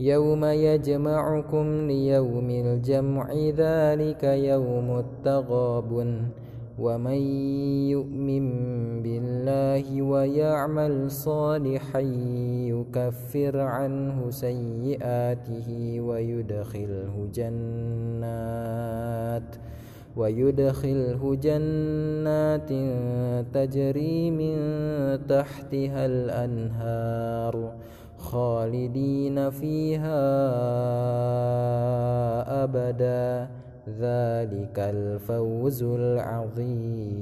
يوم يجمعكم ليوم الجمع ذلك يوم التغابن. ومن يؤمن بالله ويعمل صالحا يكفر عنه سيئاته ويدخله جنات ويدخله جنات تجري من تحتها الأنهار. خالدين فيها أبدا. ذلك الفوز العظيم.